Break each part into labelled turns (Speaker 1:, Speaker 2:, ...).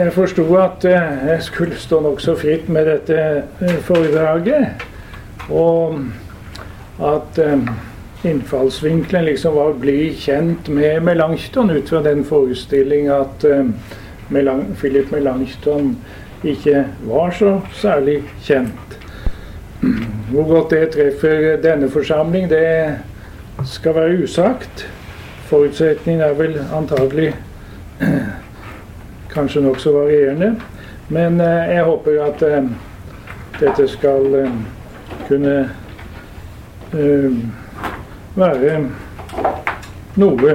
Speaker 1: jeg forsto at eh, jeg skulle stå nokså fritt med dette eh, foredraget. Og at eh, innfallsvinkelen liksom var å bli kjent med Melanchthon ut fra den forestilling at Philip Melanchthon ikke var så særlig kjent. Hvor godt det treffer denne forsamling, det skal være usagt. Forutsetningen er vel antagelig kanskje nokså varierende. Men eh, jeg håper at eh, dette skal eh, kunne være noe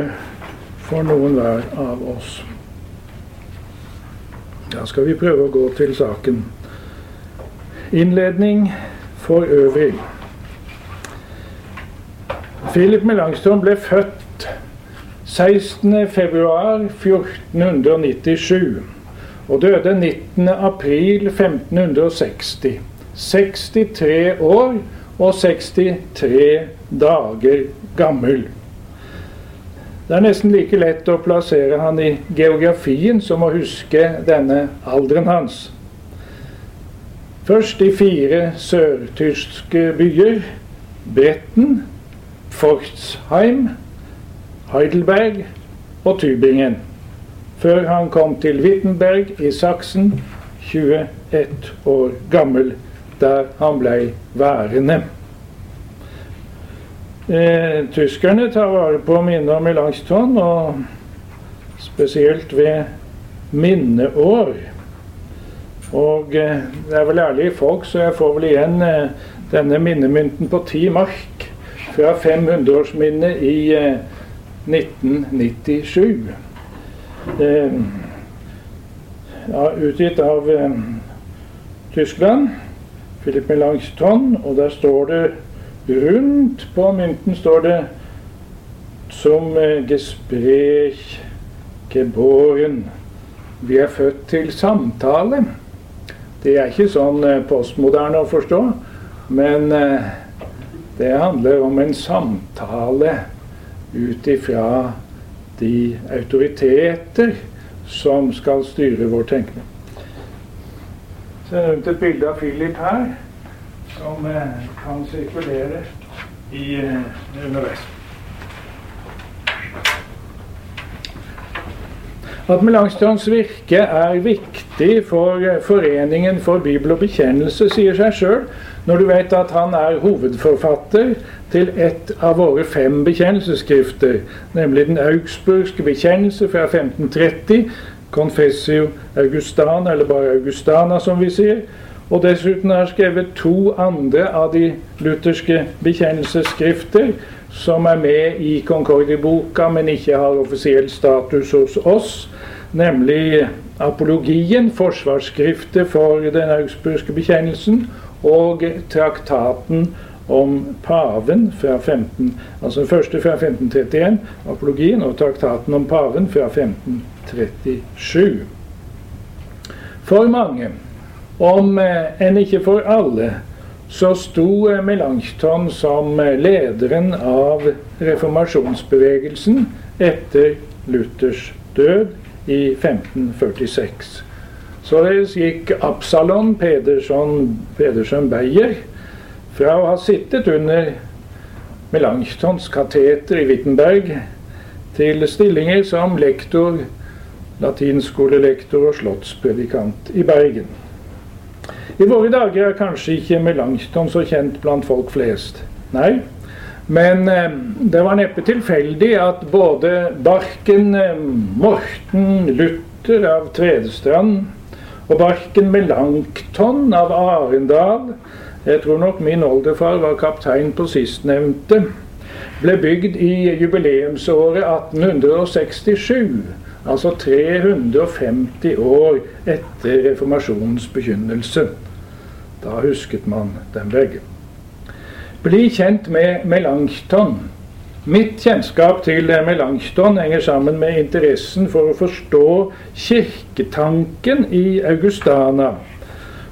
Speaker 1: for noen hver av oss. Da skal vi prøve å gå til saken. Innledning for øvrig. Philip Melanchthon ble født 16.2.1497 og døde 19.4.1560. 63 år og 63 dager gammel. Det er nesten like lett å plassere han i geografien som å huske denne alderen hans. Først i fire sørtyske byer Bretten, Pforzheim, Heidelberg og Tübingen, før han kom til Wittenberg i Saksen, 21 år gammel, der han ble værende. Eh, tyskerne tar vare på minnet om Melanchthon, og spesielt ved minneår. Og eh, det er vel ærlige folk, så jeg får vel igjen eh, denne minnemynten på ti mark fra 500-årsminnet i eh, 1997. Eh, ja, utgitt av eh, Tyskland. Philip Melanchthon. Og der står det rundt på mynten står det som eh, Gespräch geboren. Vi er født til samtale. Det er ikke sånn eh, postmoderne å forstå, men eh, det handler om en samtale ut ifra de autoriteter som skal styre vår tenkning. Så jeg nevnte et bilde av Philip her, som eh, kan sirkulere i, eh, underveis. At Melanchthons virke er viktig for eh, Foreningen for bibel og bekjennelse, sier seg sjøl, når du vet at han er hovedforfatter til et av våre fem bekjennelsesskrifter, nemlig den augsburgske bekjennelse fra 1530, Confessio Augustana, eller bare Augustana, som vi sier. Og dessuten har skrevet to andre av de lutherske bekjennelsesskrifter, som er med i Concordi-boka, men ikke har offisiell status hos oss, nemlig Apologien, forsvarsskriftet for den augsburgske bekjennelsen, og traktaten om paven fra 15, altså den første fra 1531, apologien, og traktaten om paven fra 1537. For mange, om eh, enn ikke for alle, så sto eh, Melanchthon som eh, lederen av reformasjonsbevegelsen etter Luthers død i 1546. Således gikk Absalon Pedersen, Pedersen Beyer fra å ha sittet under Melanchtons kateter i Wittenberg til stillinger som lektor, latinskolelektor og slottspredikant i Bergen. I våre dager er kanskje ikke Melanchthon så kjent blant folk flest. Nei, men eh, det var neppe tilfeldig at både Barken, eh, Morten, Luther av Tvedestrand og Barken Melanchthon av Arendal jeg tror nok min oldefar var kaptein på sistnevnte. Ble bygd i jubileumsåret 1867. Altså 350 år etter reformasjonens begynnelse. Da husket man dem begge. Bli kjent med Melanchthon. Mitt kjennskap til Melanchthon henger sammen med interessen for å forstå kirketanken i Augustana.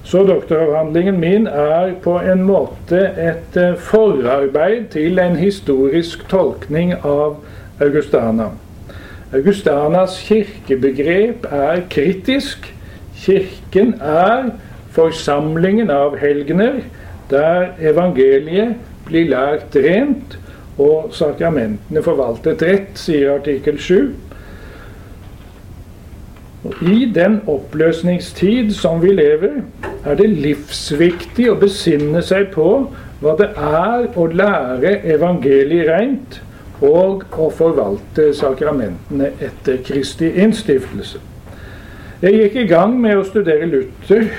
Speaker 1: Så doktoravhandlingen min er på en måte et eh, forarbeid til en historisk tolkning av Augustana. Augustanas kirkebegrep er kritisk, Kirken er forsamlingen av helgener der evangeliet blir lært rent og sakramentene forvaltet rett, sier artikkel 7. I den oppløsningstid som vi lever, er det livsviktig å besinne seg på hva det er å lære evangeliet rent og å forvalte sakramentene etter Kristi innstiftelse. Jeg gikk i gang med å studere Luther,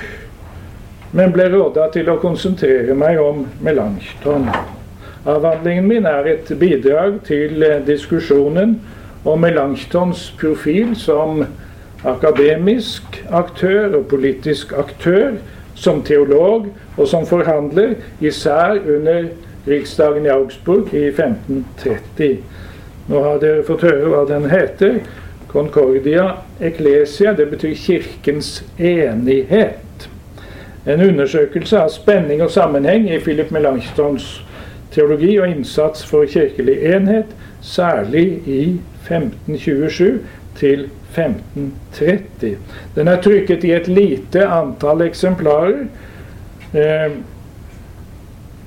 Speaker 1: men ble råda til å konsentrere meg om Melanchthon. Avhandlingen min er et bidrag til diskusjonen om Melanchthons profil som akademisk aktør og politisk aktør, som teolog og som forhandler, især under riksdagen i Augsburg i 1530. Nå har dere fått høre hva den heter. Concordia Ecclesia, det betyr Kirkens enighet. En undersøkelse av spenning og sammenheng i Philip Melanchtons teologi og innsats for kirkelig enhet, særlig i 1527 til 1530. Den er trykket i et lite antall eksemplarer. Eh,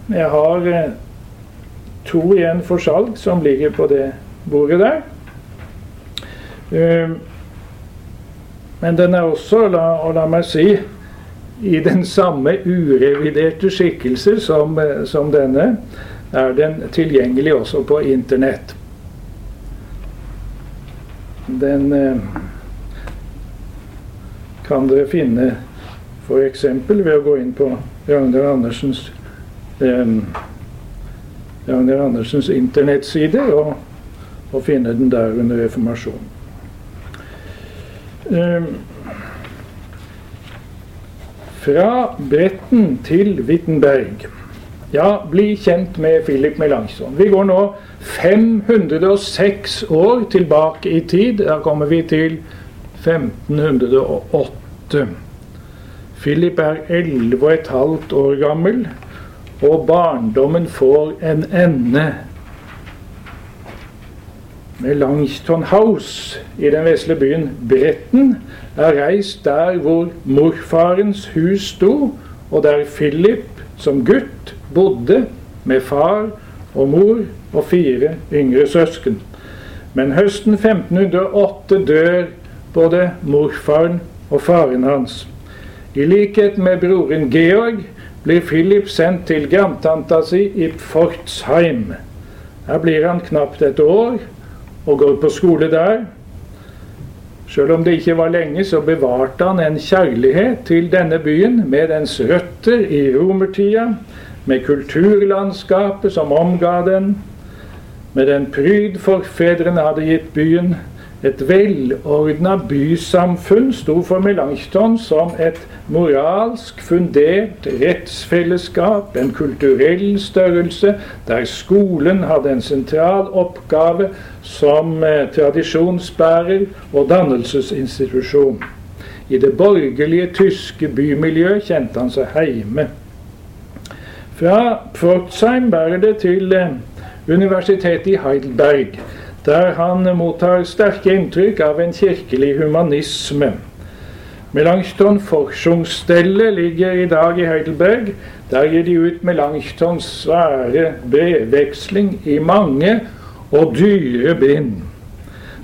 Speaker 1: jeg har eh, to igjen for salg som ligger på det bordet der. Eh, men den er også, la, og la meg si, i den samme ureviderte skikkelse som, som denne, er den tilgjengelig også på Internett. Den eh, kan dere finne f.eks. ved å gå inn på Ragnar Andersens eh, Ragnar Andersens internettside og, og, finne den der under reformasjonen. Eh, fra Bretten til Wittenberg. Ja, bli kjent med Philip Melanchthon. Vi går nå 506 år tilbake i tid. Da kommer vi til 1508. Philip er 11,5 år gammel, og barndommen får en ende. Melanchthon House i den vesle byen Bretten er reist der hvor morfarens hus sto, og der Philip som gutt bodde med far og mor og fire yngre søsken. Men høsten 1508 dør både morfaren og faren hans. I likhet med broren Georg blir Philip sendt til grandtanta si i Pforzheim. Her blir han knapt et år og går på skole der. Selv om det ikke var lenge, så bevarte han en kjærlighet til denne byen med dens røtter i romertida, med kulturlandskapet som omga den, med den pryd forfedrene hadde gitt byen. Et velordna bysamfunn sto for Melanchthon som et moralsk fundert rettsfellesskap, en kulturell størrelse, der skolen hadde en sentral oppgave som eh, tradisjonsbærer og dannelsesinstitusjon. I det borgerlige tyske bymiljøet kjente han seg heime. Fra Pforzheim bærer det til eh, Universitetet i Heidelberg, der han mottar sterke inntrykk av en kirkelig humanisme. Melanchthon Forschungsstelle ligger i dag i Heidelberg. Der gir de ut Melanchtons svære brevveksling i mange og dyre bind.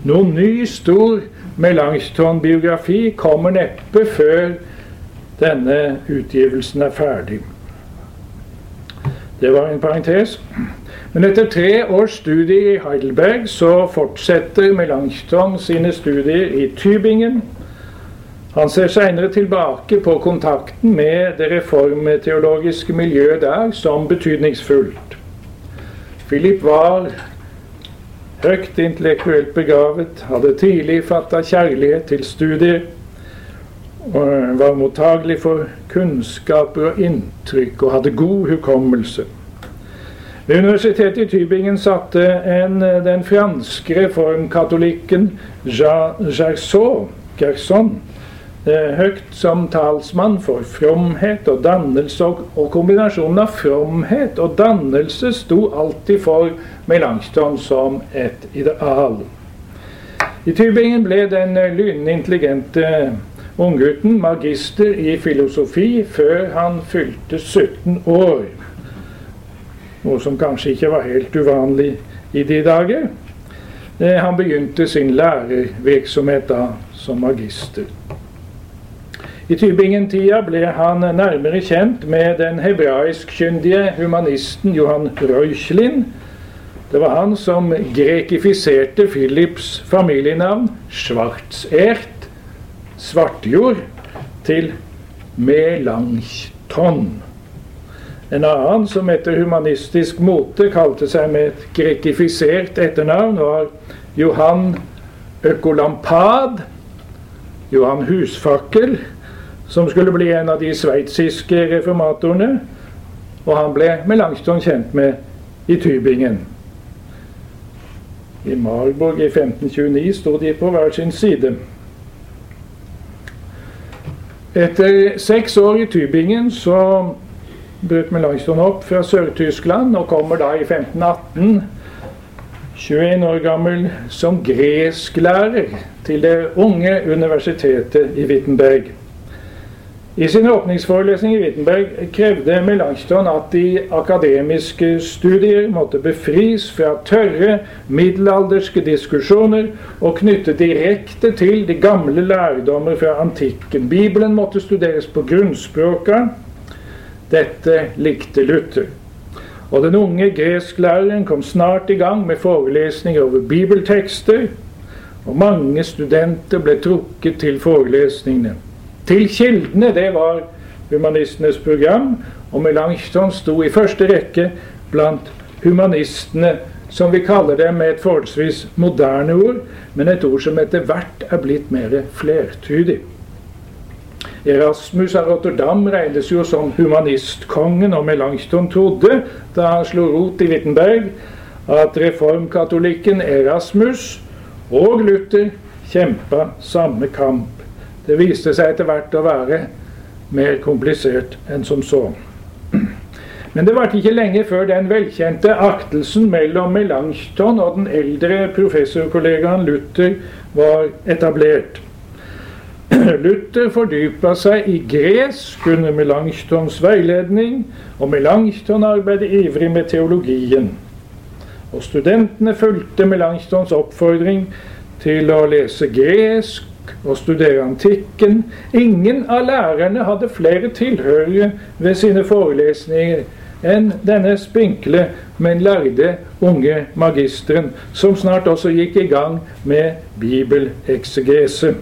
Speaker 1: Noen ny, stor Melanchthon-biografi kommer neppe før denne utgivelsen er ferdig. Det var en parentes. Men etter tre års studie i Heidelberg så fortsetter Melanchthon sine studier i Tübingen. Han ser seinere tilbake på kontakten med det reformteologiske miljøet der som betydningsfullt. Philip var høyt intellektuelt begavet, hadde tidlig fatta kjærlighet til studier og var mottagelig for kunnskaper og inntrykk og hadde god hukommelse. Ved universitetet i Tybingen satte en, den franske reformkatolikken Gerson, Gerson eh, høyt som talsmann for fromhet og dannelse, og, og kombinasjonen av fromhet og dannelse sto alltid for Melanchthon som et ideal. I Tybingen ble den lynende intelligente unggutten magister i filosofi før han fylte 17 år. Noe som kanskje ikke var helt uvanlig i de dager. Eh, han begynte sin lærervirksomhet da som magister. I Tybingen-tida ble han nærmere kjent med den hebraisk-kyndige humanisten Johan Reuchlin. Det var han som grekifiserte Philips familienavn Schwarzert, svartjord, til Melanchthon. En annen som etter humanistisk mote kalte seg med et grekifisert etternavn, var Johan Økolampad, Johan Husfakkel, som skulle bli en av de sveitsiske reformatorene. Og han ble Melanchthon kjent med i Tybingen. I Marburg i 1529 sto de på hver sin side. Etter seks år i Tybingen så brøt Melanchthon opp fra Sør-Tyskland og kommer da i 1518, 21 år gammel, som gresklærer til det unge universitetet i Wittenberg. I sin åpningsforelesning i Wittenberg krevde Melanchthon at de akademiske studier måtte befris fra tørre, middelalderske diskusjoner og knytte direkte til de gamle lærdommer fra antikken. Bibelen måtte studeres på grunnspråka. Dette likte Luther. Og den unge gresklæreren kom snart i gang med forelesninger over bibeltekster, og mange studenter ble trukket til forelesningene. Til kildene, det var humanistenes program, og Melanchthon sto i første rekke blant humanistene, som vi kaller dem med et forholdsvis moderne ord, men et ord som etter hvert er blitt mer flertydig. Erasmus av Rotterdam regnes jo som humanistkongen, og Melanchthon trodde, da han slo rot i Wittenberg, at reformkatolikken Erasmus og Luther kjempa samme kamp. Det viste seg etter hvert å være mer komplisert enn som så. Men det varte ikke lenge før den velkjente aktelsen mellom Melanchthon og den eldre professorkollegaen Luther var etablert. Luther fordypa seg i gresk under Melanchthons veiledning, og Melanchthon arbeidet ivrig med teologien. Og studentene fulgte Melanchthons oppfordring til å lese gresk og studere antikken. Ingen av lærerne hadde flere tilhørere ved sine forelesninger enn denne spinkle, men lærde unge magisteren, som snart også gikk i gang med bibeleksegese.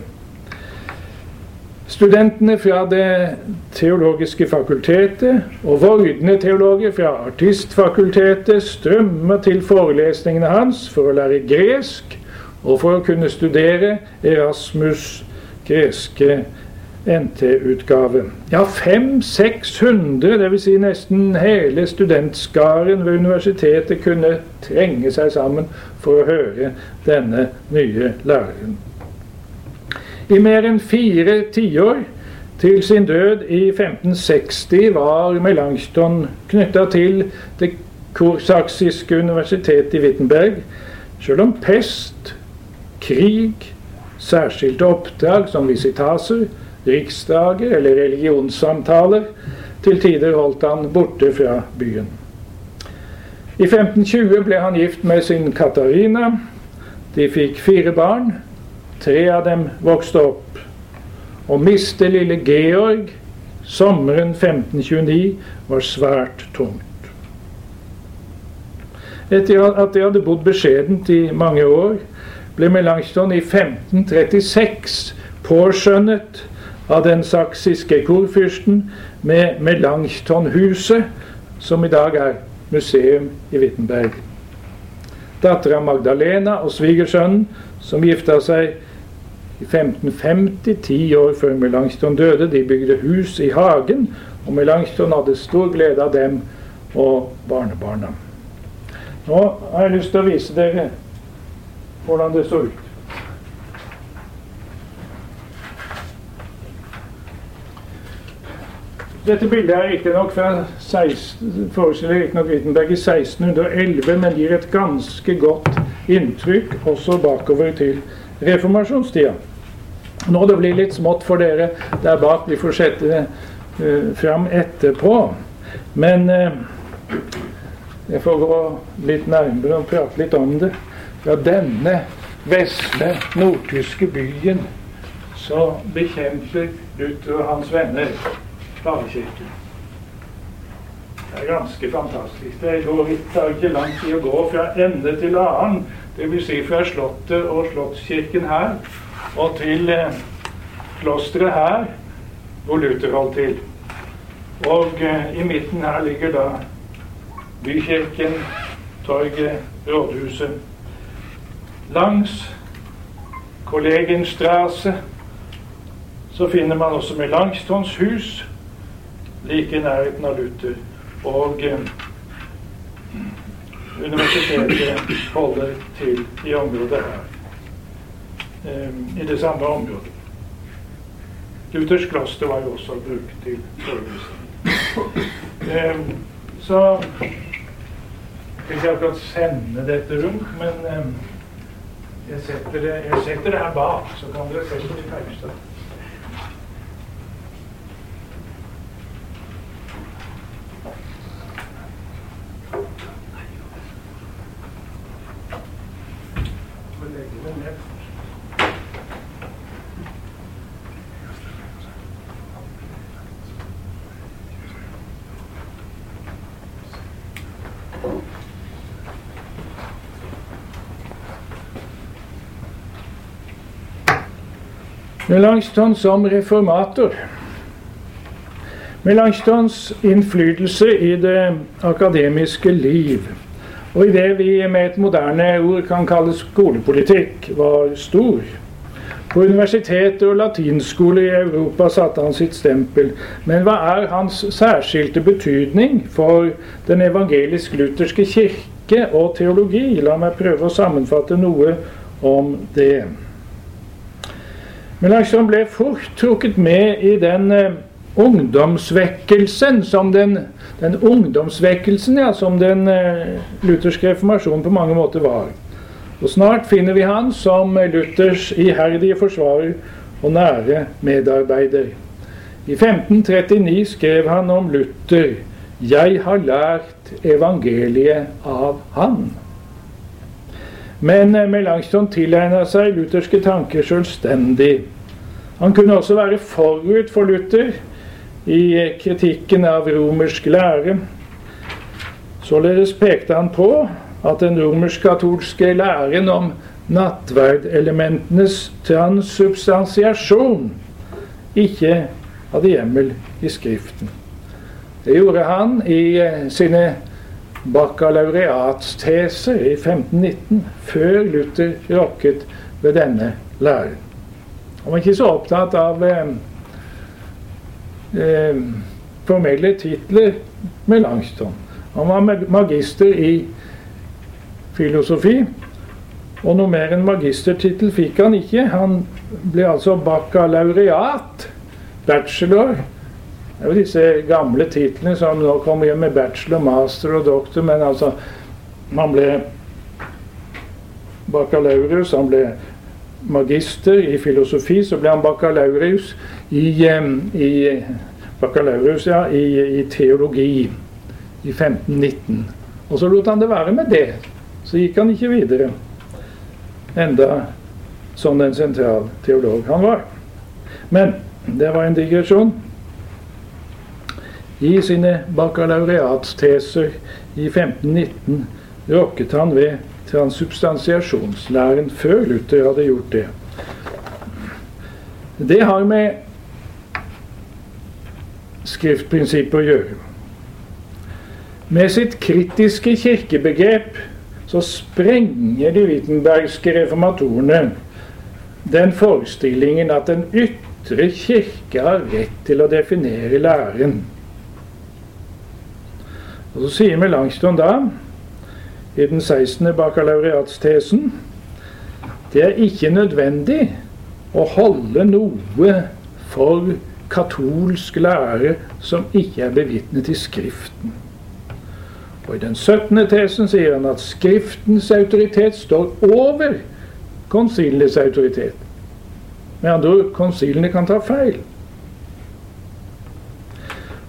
Speaker 1: Studentene fra Det teologiske fakultetet og vordende teologer fra Artistfakultetet strømmer til forelesningene hans for å lære gresk og for å kunne studere Erasmus' greske NT-utgave. Ja, 500-600, dvs. Si nesten hele studentskaren ved universitetet, kunne trenge seg sammen for å høre denne nye læreren. I mer enn fire tiår, til sin død i 1560, var Melanchthon knytta til det korsaksiske universitetet i Wittenberg, selv om pest krig, særskilte oppdrag som visitaser, riksdager eller religionssamtaler. Til tider holdt han borte fra byen. I 1520 ble han gift med sin Katarina. De fikk fire barn. Tre av dem vokste opp. Å miste lille Georg sommeren 1529 var svært tungt. Etter at de hadde bodd beskjedent i mange år, ble Melanchthon i 1536 påskjønnet av den saksiske korfyrsten med Melanchthonhuset, som i dag er museum i Wittenberg. Dattera Magdalena og svigersønnen, som gifta seg i 1550, ti år før Melanchthon døde, de bygde hus i hagen, og Melanchthon hadde stor glede av dem og barnebarna. Nå har jeg lyst til å vise dere hvordan det så ut. Dette bildet er riktignok fra 16, forestiller riktignok Wittenberg i 1611, men gir et ganske godt inntrykk også bakover til reformasjonstida. Nå det blir litt smått for dere der bak. Vi får sette det uh, fram etterpå. Men uh, jeg får gå litt nærmere og prate litt om det. Fra denne vesle nordtyske byen så bekjemper Luther og hans venner stavekirken. Det er ganske fantastisk. Det går ikke, ikke lang tid å gå fra ende til annen. Dvs. Si fra Slottet og Slottskirken her og til eh, klosteret her, hvor Luther holdt til. Og eh, i midten her ligger da bykirken, torget, rådhuset. Langs Kollegenstrasse så finner man også Melanchtons hus like i nærheten av Luther. Og eh, universitetet holder til i området her. Eh, I det samme området. Luthers kloster var jo også brukt til forelesning. Eh, så jeg skal ikke akkurat sende dette rundt, men eh, jeg setter, det, her bak, så kan dere se på de nærmeste. Melanchthon som reformator. Melanchthons innflytelse i det akademiske liv, og i det vi med et moderne ord kan kalle skolepolitikk, var stor. På universiteter og latinskoler i Europa satte han sitt stempel. Men hva er hans særskilte betydning for den evangelisk-lutherske kirke og teologi? La meg prøve å sammenfatte noe om det. Melanchthon ble fort trukket med i den eh, ungdomsvekkelsen som den, den ungdomsvekkelsen ja, som den eh, lutherske reformasjonen på mange måter var. Og Snart finner vi han som Luthers iherdige forsvarer og nære medarbeider. I 1539 skrev han om Luther 'Jeg har lært evangeliet av han'. Men eh, Melanchthon tilegna seg lutherske tanker selvstendig. Han kunne også være forut for Luther i kritikken av romersk lære. Således pekte han på at den romersk-katolske læren om nattverdelementenes transsubstansiasjon ikke hadde hjemmel i Skriften. Det gjorde han i eh, sine bakalaureatsteser i 1519, før Luther rokket ved denne læren. Han var ikke så opptatt av eh, eh, formelle titler med Langston. Han var magister i filosofi, og noe mer enn magistertittel fikk han ikke. Han ble altså bakalaureat, bachelor, det er jo disse gamle titlene som nå kommer hjem med bachelor, master og doktor, men altså Man ble bakalaureus, han ble magister i filosofi, så ble han bakalaureus i, i, bakalaureus, ja, i, i teologi i 1519. Og så lot han det være med det. Så gikk han ikke videre. Enda som den sentral teolog han var. Men det var en digresjon. I sine bakalaureatsteser i 1519 rokket han ved transubstansiasjonslæren før Luther hadde gjort det. Det har med skriftprinsippet å gjøre. Med sitt kritiske kirkebegrep så sprenger de witenbergske reformatorene den forestillingen at den ytre kirke har rett til å definere læren. Og Så sier Melanchthon da, i den 16. bakalaureatstesen, det er ikke nødvendig å holde noe for katolsk lære som ikke er bevitnet i Skriften. Og I den 17. tesen sier han at Skriftens autoritet står over konsilets autoritet. Med andre ord, konsilene kan ta feil.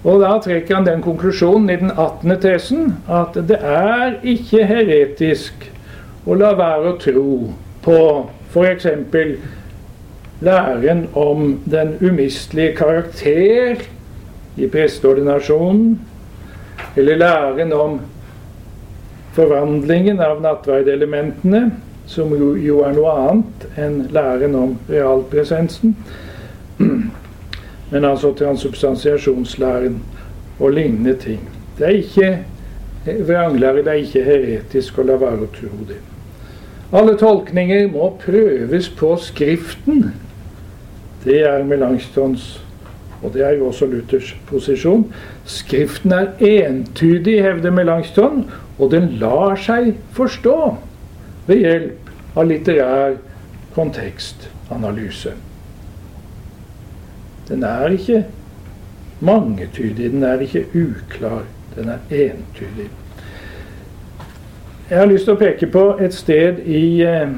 Speaker 1: Og da trekker han den konklusjonen i den 18. tesen at det er ikke heretisk å la være å tro på f.eks. læren om den umistelige karakter i presteordinasjonen, eller læren om forvandlingen av nattverdelementene, som jo, jo er noe annet enn læren om realpresensen. Men altså transubstansiasjonslæren og lignende ting. Det er ikke vranglære, det er ikke heretisk å la være å tro det. Alle tolkninger må prøves på Skriften. Det er Melanchtons og det er jo også Luthers posisjon. Skriften er entydig, hevder Melanchthon, og den lar seg forstå ved hjelp av litterær kontekstanalyse. Den er ikke mangetydig, den er ikke uklar, den er entydig. Jeg har lyst til å peke på et sted i eh,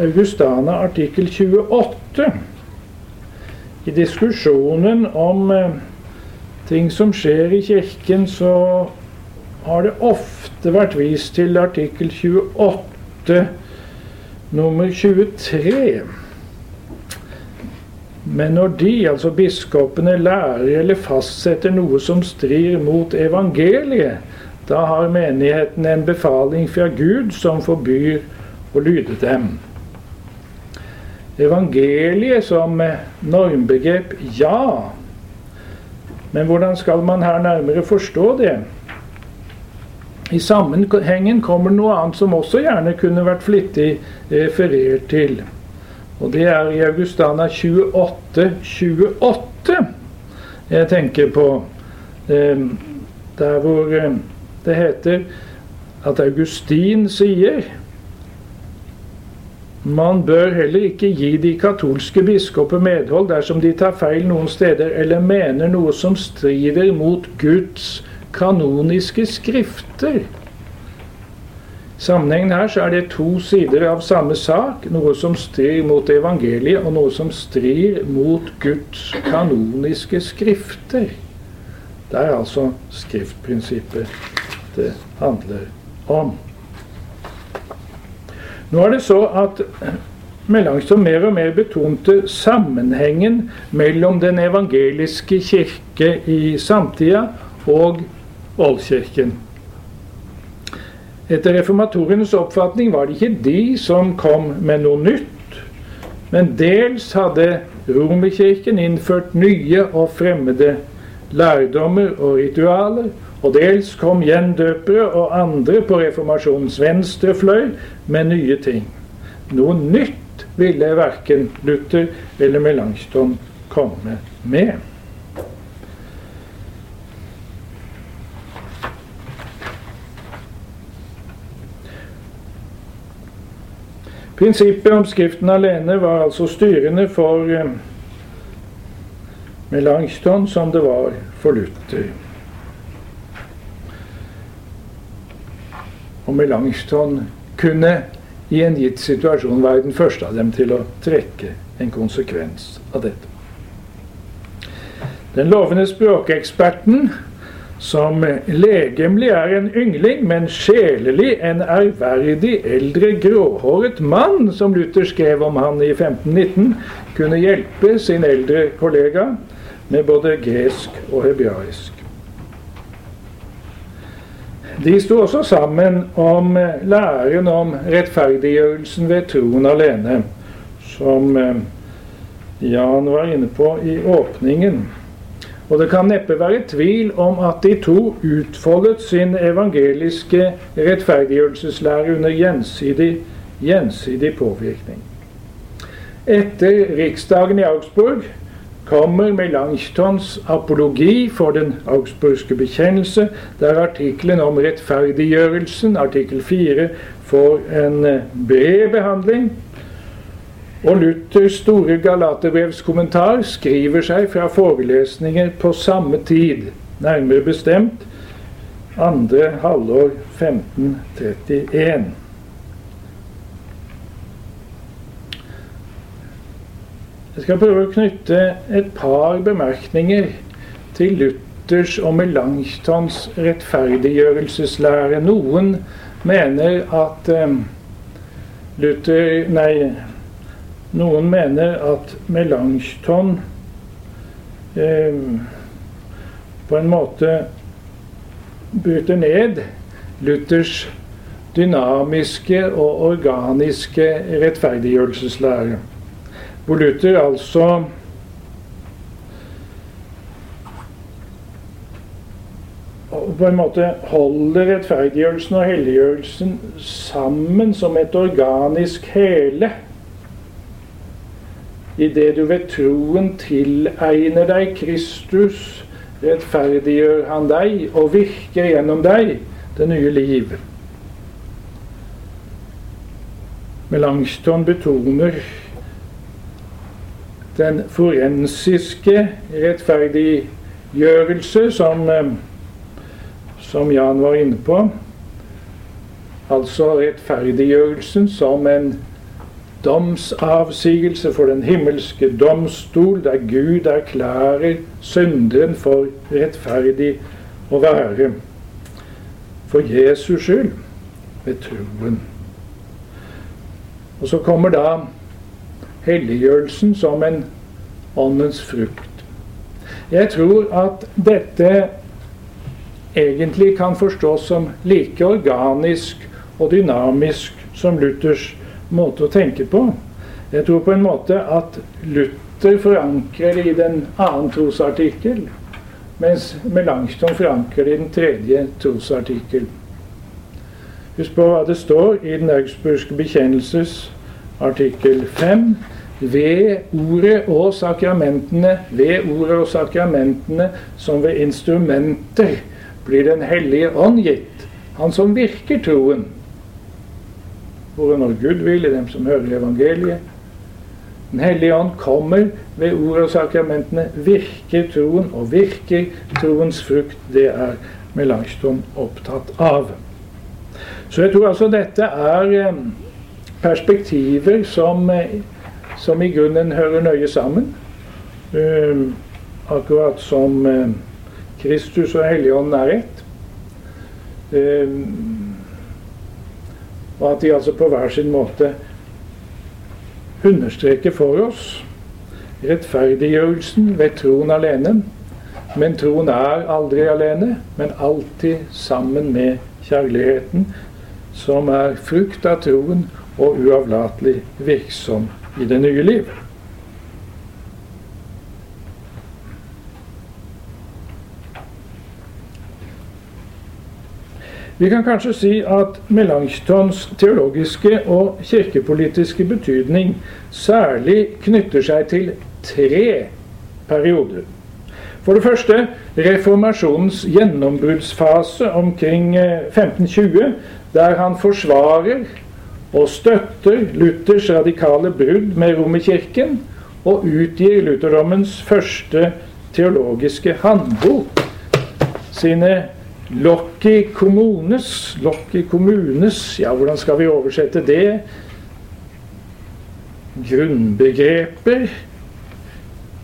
Speaker 1: Augustana artikkel 28. I diskusjonen om eh, ting som skjer i Kirken, så har det ofte vært vist til artikkel 28 nummer 23. Men når de, altså biskopene, lærer eller fastsetter noe som strir mot evangeliet, da har menigheten en befaling fra Gud som forbyr å lyde dem. Evangeliet som normbegrep, ja. Men hvordan skal man her nærmere forstå det? I sammenhengen kommer noe annet som også gjerne kunne vært flittig referert til. Og det er i Augustana 28, 28 jeg tenker på. Eh, der hvor eh, det heter at Augustin sier man bør heller ikke gi de katolske biskoper medhold dersom de tar feil noen steder eller mener noe som strider mot Guds kanoniske skrifter. Sammenhengen her så er det to sider av samme sak. Noe som strir mot evangeliet, og noe som strir mot Guds kanoniske skrifter. Det er altså skriftprinsippet det handler om. Nå er det så at Melanchthon mer og mer betonte sammenhengen mellom den evangeliske kirke i samtida og Oldkirken. Etter reformatorenes oppfatning var det ikke de som kom med noe nytt, men dels hadde Romerkirken innført nye og fremmede lærdommer og ritualer, og dels kom gjendøpere og andre på reformasjonens venstre fløy med nye ting. Noe nytt ville verken Luther eller Melanchthon komme med. Prinsippet om Skriften alene var altså styrende for eh, Melanchthon som det var for Luther. Og Melanchthon kunne i en gitt situasjon være den første av dem til å trekke en konsekvens av dette. Den lovende språkeksperten, som legemlig er en yngling, men sjelelig en ærverdig, eldre, gråhåret mann, som Luther skrev om han i 1519, kunne hjelpe sin eldre kollega med både gresk og hebraisk. De sto også sammen om læren om rettferdiggjørelsen ved troen alene, som eh, Jan var inne på i åpningen. Og det kan neppe være tvil om at de to utfoldet sin evangeliske rettferdiggjørelseslære under gjensidig, gjensidig påvirkning. Etter riksdagen i Augsburg kommer Melanchtons apologi for den augsburgske bekjennelse, der artikkelen om rettferdiggjørelsen, artikkel 4, får en eh, bred behandling. Og Luthers store Galaterbrevskommentar skriver seg fra forelesninger på samme tid, nærmere bestemt andre halvår 1531. Jeg skal prøve å knytte et par bemerkninger til Luthers og Melanchtons rettferdiggjørelseslære. Noen mener at um, Luther Nei, noen mener at Melanchthon eh, på en måte bryter ned Luthers dynamiske og organiske rettferdiggjørelseslære. Hvor Luther altså på en måte holder rettferdiggjørelsen og helliggjørelsen sammen som et organisk hele. Idet du ved troen tilegner deg Kristus, rettferdiggjør han deg og virker gjennom deg det nye liv. Melanchthon betoner den forensiske rettferdiggjørelse som, eh, som Jan var inne på. Altså rettferdiggjørelsen som en domsavsigelse for den himmelske domstol, der Gud erklærer synderen for rettferdig å være. For Jesus skyld, ved troen. Og så kommer da helliggjørelsen som en åndens frukt. Jeg tror at dette egentlig kan forstås som like organisk og dynamisk som Luthers måte å tenke på. Jeg tror på en måte at Luther forankrer i den annen trosartikkel, mens Melanchthon forankrer i den tredje trosartikkel. Husk på hva det står i Den augsburgske bekjennelses artikkel 5 ved ordet og sakramentene, ved ordet og sakramentene som ved instrumenter blir Den hellige ånd gitt, han som virker troen. Hvor når Gud vil, i dem som hører evangeliet. Den hellige ånd kommer ved ordet og sakramentene, virker troen, og virker troens frukt. Det er Melanchthon opptatt av. Så jeg tror altså dette er eh, perspektiver som eh, som i grunnen hører nøye sammen. Um, akkurat som Kristus og Helligånden er ett. Og at de altså på hver sin måte understreker for oss rettferdiggjørelsen ved troen alene. Men troen er aldri alene, men alltid sammen med kjærligheten, som er frukt av troen og uavlatelig virksom i det nye liv. Vi kan kanskje si at Melanchtons teologiske og kirkepolitiske betydning særlig knytter seg til tre perioder. For det første reformasjonens gjennombruddsfase omkring 1520, eh, der han forsvarer og støtter Luthers radikale brudd med Romerkirken og utgir lutherdommens første teologiske håndbok, sine Lokki kommunes Lokki kommunes Ja, hvordan skal vi oversette det? Grunnbegreper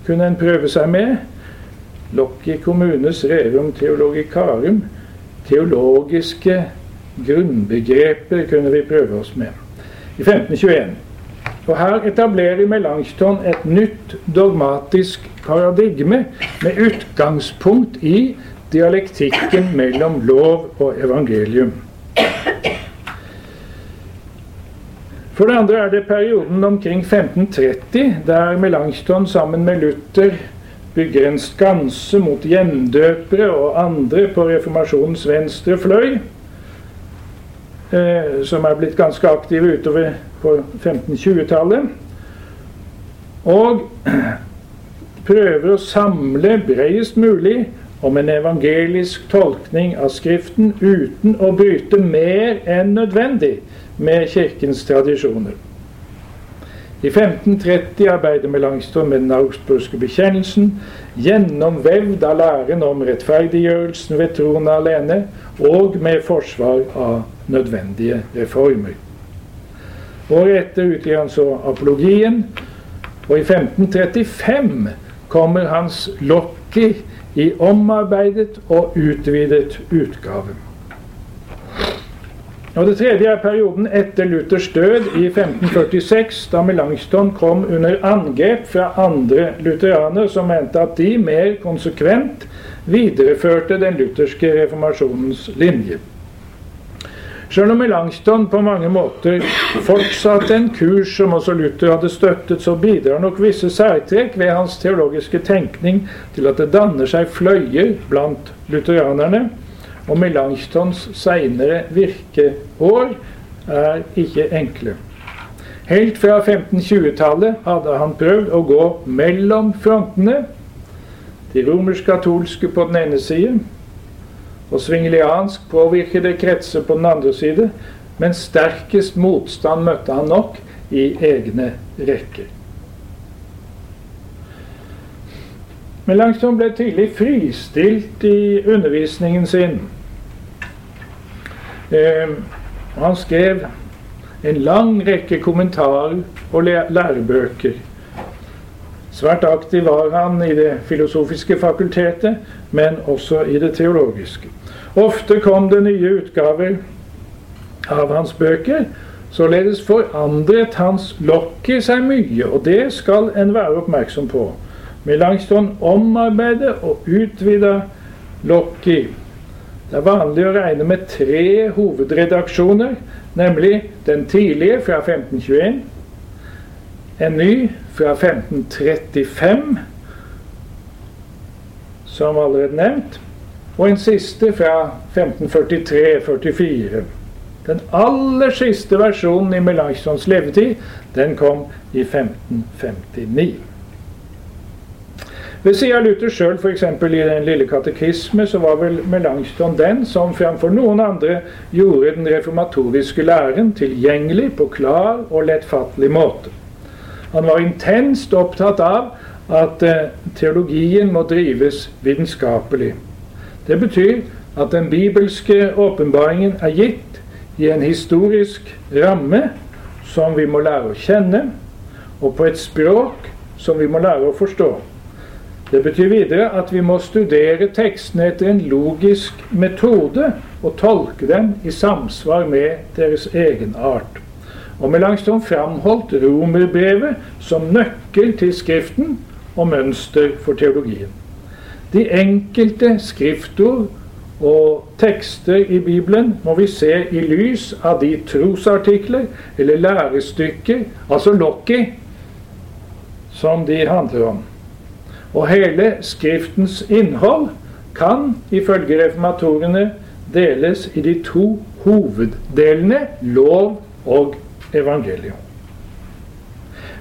Speaker 1: kunne en prøve seg med. Lokki kommunes rerum teologicarum, Teologiske grunnbegreper kunne vi prøve oss med. I 1521. Og Her etablerer Melanchthon et nytt dogmatisk paradigme med utgangspunkt i dialektikken mellom lov og evangelium. For det andre er det perioden omkring 1530 der Melanchthon sammen med Luther bygger en skanse mot gjendøpere og andre på reformasjonens venstre fløy eh, som er blitt ganske aktive utover på 1520-tallet. Og prøver å samle bredest mulig om en evangelisk tolkning av Skriften uten å bryte mer enn nødvendig med Kirkens tradisjoner. I 1530 arbeider Melanchthon med den augsburgske bekjennelsen, gjennomvevd av læren om rettferdiggjørelsen ved troen alene, og med forsvar av nødvendige reformer. Året etter utgir han så apologien, Og i 1535 kommer hans Lokki i omarbeidet og utvidet utgave. Og Det tredje er perioden etter Luthers død i 1546, da Melanchthon kom under angrep fra andre lutheranere som mente at de mer konsekvent videreførte den lutherske reformasjonens linje. Selv om Melanchthon på mange måter fortsatte en kurs som også Luther hadde støttet, så bidrar nok visse særtrekk ved hans teologiske tenkning til at det danner seg fløyer blant lutheranerne. Og Melanchthons seinere virkeår er ikke enkle. Helt fra 1520-tallet hadde han prøvd å gå mellom frontene. De romersk-katolske på den ene side og svingeliansk påvirkede kretser på den andre side, men sterkest motstand møtte han nok i egne rekker. Melanchthon ble tidlig fristilt i undervisningen sin. Eh, han skrev en lang rekke kommentarer og lærebøker. Svært aktiv var han i det filosofiske fakultetet, men også i det teologiske. Ofte kom det nye utgaver av hans bøker. Således forandret hans lokket seg mye, og det skal en være oppmerksom på. Melanchthon omarbeidet og utvida lokket. Det er vanlig å regne med tre hovedredaksjoner, nemlig den tidlige fra 1521, en ny fra 1535, som allerede nevnt, og en siste fra 1543-44. Den aller siste versjonen i Melanchthons levetid den kom i 1559. Ved siden av Luther sjøl, f.eks. i Den lille katekisme, så var vel Melanchthon den som framfor noen andre gjorde den reformatoriske læren tilgjengelig på klar og lettfattelig måte. Han var intenst opptatt av at eh, teologien må drives vitenskapelig. Det betyr at den bibelske åpenbaringen er gitt i en historisk ramme som vi må lære å kjenne, og på et språk som vi må lære å forstå. Det betyr videre at vi må studere tekstene etter en logisk metode og tolke dem i samsvar med deres egenart. Og Melanchthon framholdt romerbrevet som nøkkel til Skriften og mønster for teologien. De enkelte skriftord og tekster i Bibelen må vi se i lys av de trosartikler eller lærestykker, altså lokki, som de handler om. Og hele Skriftens innhold kan ifølge reformatorene deles i de to hoveddelene lov og evangelium.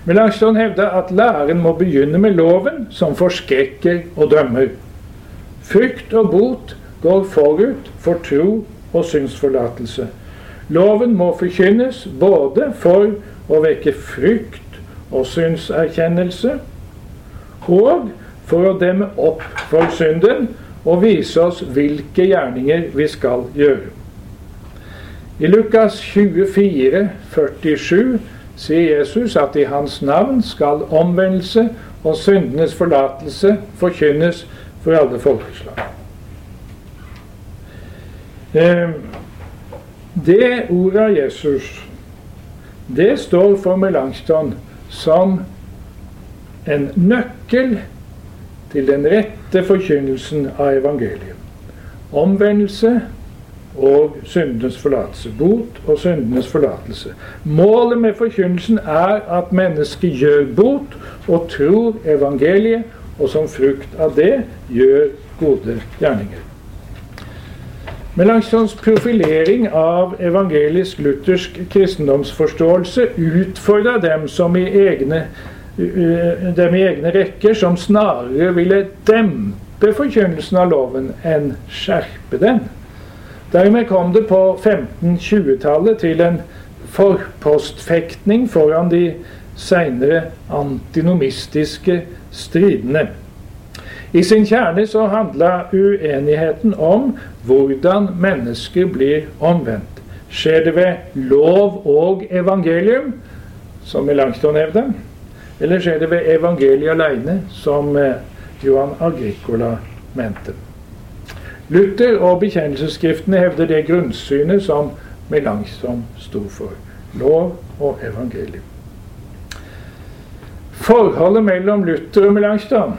Speaker 1: Melanchthon hevder at læren må begynne med loven, som forskrekker og dømmer. Frykt og bot går forut for tro og synsforlatelse. Loven må forkynnes både for å vekke frykt og synserkjennelse, og for å demme opp for synden og vise oss hvilke gjerninger vi skal gjøre. I Lukas 24, 47 sier Jesus at i hans navn skal omvendelse og syndenes forlatelse forkynnes for alle folkeslag. Eh, det ordet av Jesus, det står for Melanchthon som en nøkkel til den rette forkynnelsen av evangeliet. Omvendelse og syndenes forlatelse. Bot og syndenes forlatelse. Målet med forkynnelsen er at mennesket gjør bot og tror evangeliet og som frukt av det gjør gode gjerninger. Melanchthons profilering av evangelisk-luthersk kristendomsforståelse utfordra dem som i egne, dem i egne rekker som snarere ville dempe forkynnelsen av loven enn skjerpe den. Dermed kom det på 1520-tallet til en forpostfektning foran de seinere antinomistiske stridene. I sin kjerne så handla uenigheten om hvordan mennesker blir omvendt. Skjer det ved lov og evangelium, som Melanchthon hevda? eller skjer det ved evangeliet alene, som eh, Johan Agricola mente? Luther og bekjennelsesskriftene hevder det grunnsynet som Melanchthon sto for. Lov og evangelium. Forholdet mellom Luther og Melanchthon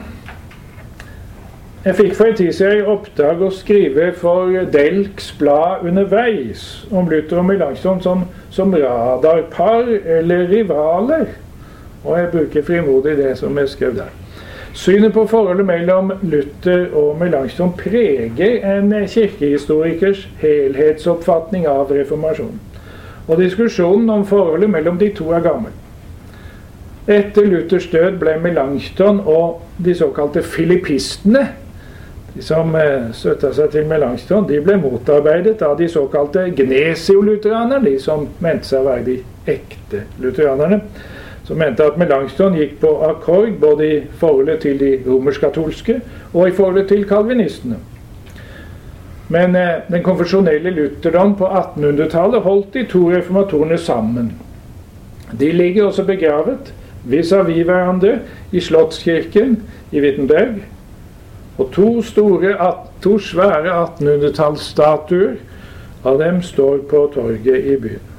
Speaker 1: jeg fikk for en tid siden i oppdrag å skrive for Delks blad underveis om Luther og Melanchthon som, som radarpar eller rivaler. Og jeg bruker frimodig det som jeg skrev der. Synet på forholdet mellom Luther og Melanchthon preger en kirkehistorikers helhetsoppfatning av reformasjonen. Og diskusjonen om forholdet mellom de to er gammel. Etter Luthers død ble Melanchthon og de såkalte filippistene de som eh, støtta seg til Melanchthon, de ble motarbeidet av de såkalte gnesiolutheranerne, de som mente seg å være de ekte lutheranerne. Som mente at Melanchthon gikk på akkord både i forholdet til de romersk-katolske og i forholdet til kalvinistene. Men eh, den konfesjonelle lutherdom på 1800-tallet holdt de to reformatorene sammen. De ligger også begravet vis-à-vis -vis hverandre i Slottskirken i Wittenberg og to, store, to svære 1800-tallsstatuer av dem står på torget i byen.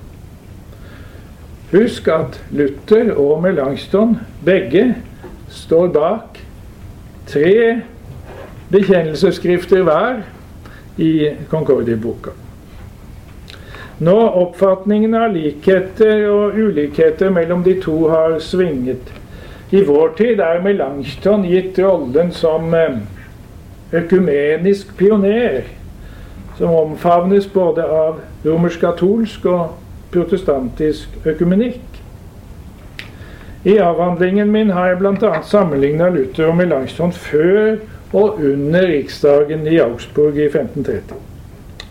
Speaker 1: Husk at Luther og Melanchthon begge står bak tre bekjennelsesskrifter hver i Concordia-boka. Når oppfatningen av likheter og ulikheter mellom de to har svinget I vår tid er Melanchthon gitt rollen som eh, økumenisk pioner som omfavnes både av romersk-katolsk og protestantisk økumenikk. I avhandlingen min har jeg bl.a. sammenligna Luther og Melanchthon før og under riksdagen i Augsburg i 1530.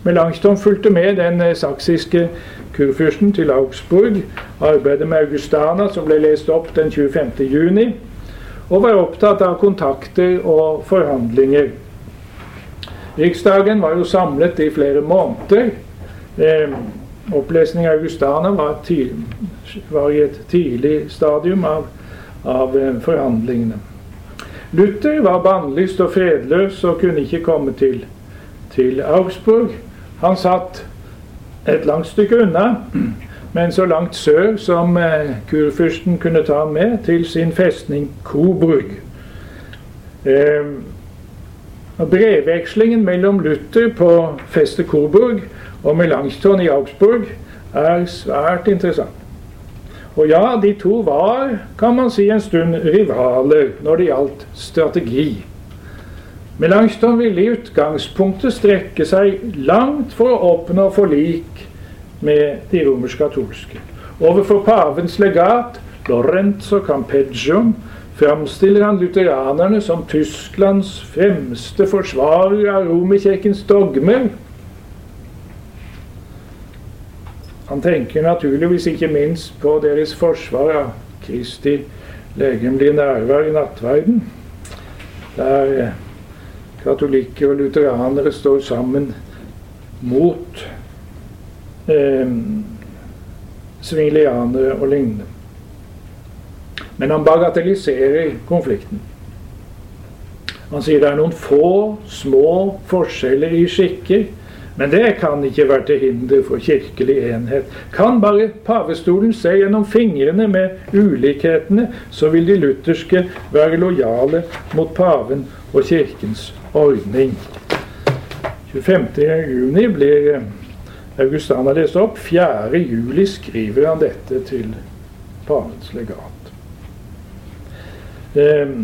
Speaker 1: Melanchthon fulgte med den eh, saksiske kurfyrsten til Augsburg, arbeidet med Augustana, som ble lest opp den 25. juni, og var opptatt av kontakter og forhandlinger Riksdagen var jo samlet i flere måneder. Eh, opplesning av Augustana var, var, i et tidlig stadium av, av eh, forhandlingene. Luther var bannlyst og fredløs og kunne ikke komme til, til Augsburg. Han satt et langt stykke unna, men så langt sør som eh, kurfyrsten kunne ta ham med, til sin festning Coburg. Eh, Brevvekslingen mellom Luther på festet Coburg og Melanchthon i Augsburg er svært interessant. Og ja, de to var, kan man si, en stund rivaler når det gjaldt strategi. Melanchthon ville i utgangspunktet strekke seg langt for å oppnå forlik med de romersk-katolske. Overfor pavens legat, Lorenzo Campeggio, framstiller han lutheranerne som Tysklands fremste forsvarer av Romerkirkens dogmer. Han tenker naturligvis ikke minst på deres forsvar av Kristi legemlige nærvær i nattverden, der eh, katolikker og lutheranere står sammen mot eh, svingelianere og lignende. Men han bagatelliserer konflikten. Han sier det er noen få, små forskjeller i skikker, men det kan ikke være til hinder for kirkelig enhet. Kan bare pavestolen se gjennom fingrene med ulikhetene, så vil de lutherske være lojale mot paven og kirkens ordning. 25.6 blir eh, Augustana lest opp. 4.7 skriver han dette til pavens legat. Eh,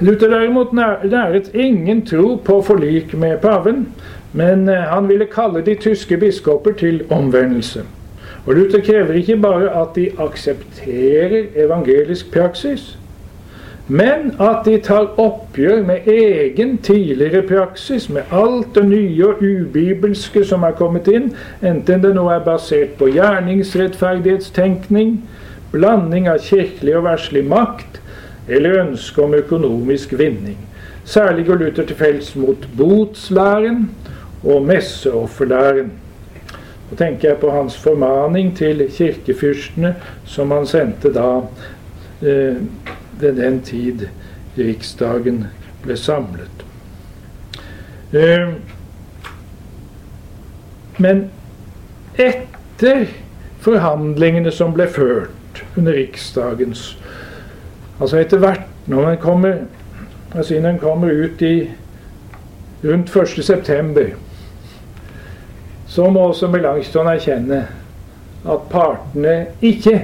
Speaker 1: Luther derimot næret ingen tro på forlik med paven, men eh, han ville kalle de tyske biskoper til omvendelse. Og Luther krever ikke bare at de aksepterer evangelisk praksis, men at de tar oppgjør med egen tidligere praksis, med alt det nye og ubibelske som er kommet inn, enten det nå er basert på gjerningsrettferdighetstenkning, blanding av kirkelig og verslig makt, eller ønske om økonomisk vinning. Særlig går Luther til felts mot botslæren og messeofferlæren. Nå tenker jeg på hans formaning til kirkefyrstene, som han sendte da eh, ved den tid Riksdagen ble samlet. Eh, men etter forhandlingene som ble ført under Riksdagens Altså etter hvert, når man kommer, altså når man kommer ut i rundt 1.9., så må også Melanchthon erkjenne at partene ikke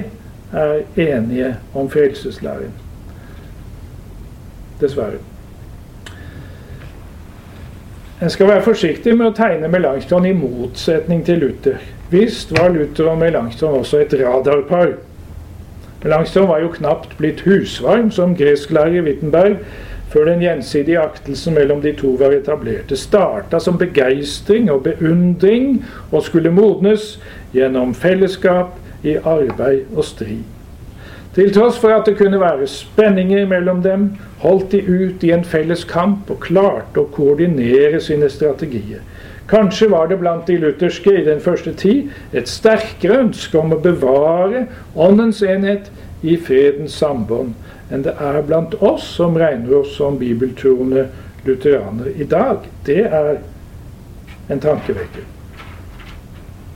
Speaker 1: er enige om frelseslæren. Dessverre. En skal være forsiktig med å tegne Melanchthon i motsetning til Luther. Visst var Luther og Melanchthon også et radarpar. Melanchthon var jo knapt blitt husvarm som gresklærer i Wittenberg før den gjensidige aktelsen mellom de to var etablert. Det starta som begeistring og beundring og skulle modnes gjennom fellesskap i arbeid og strid. Til tross for at det kunne være spenninger mellom dem, holdt de ut i en felles kamp og klarte å koordinere sine strategier. Kanskje var det blant de lutherske i den første tid et sterkere ønske om å bevare åndens enhet i fredens sambånd enn det er blant oss som regner oss som bibeltroende lutheranere i dag. Det er en tankevekker.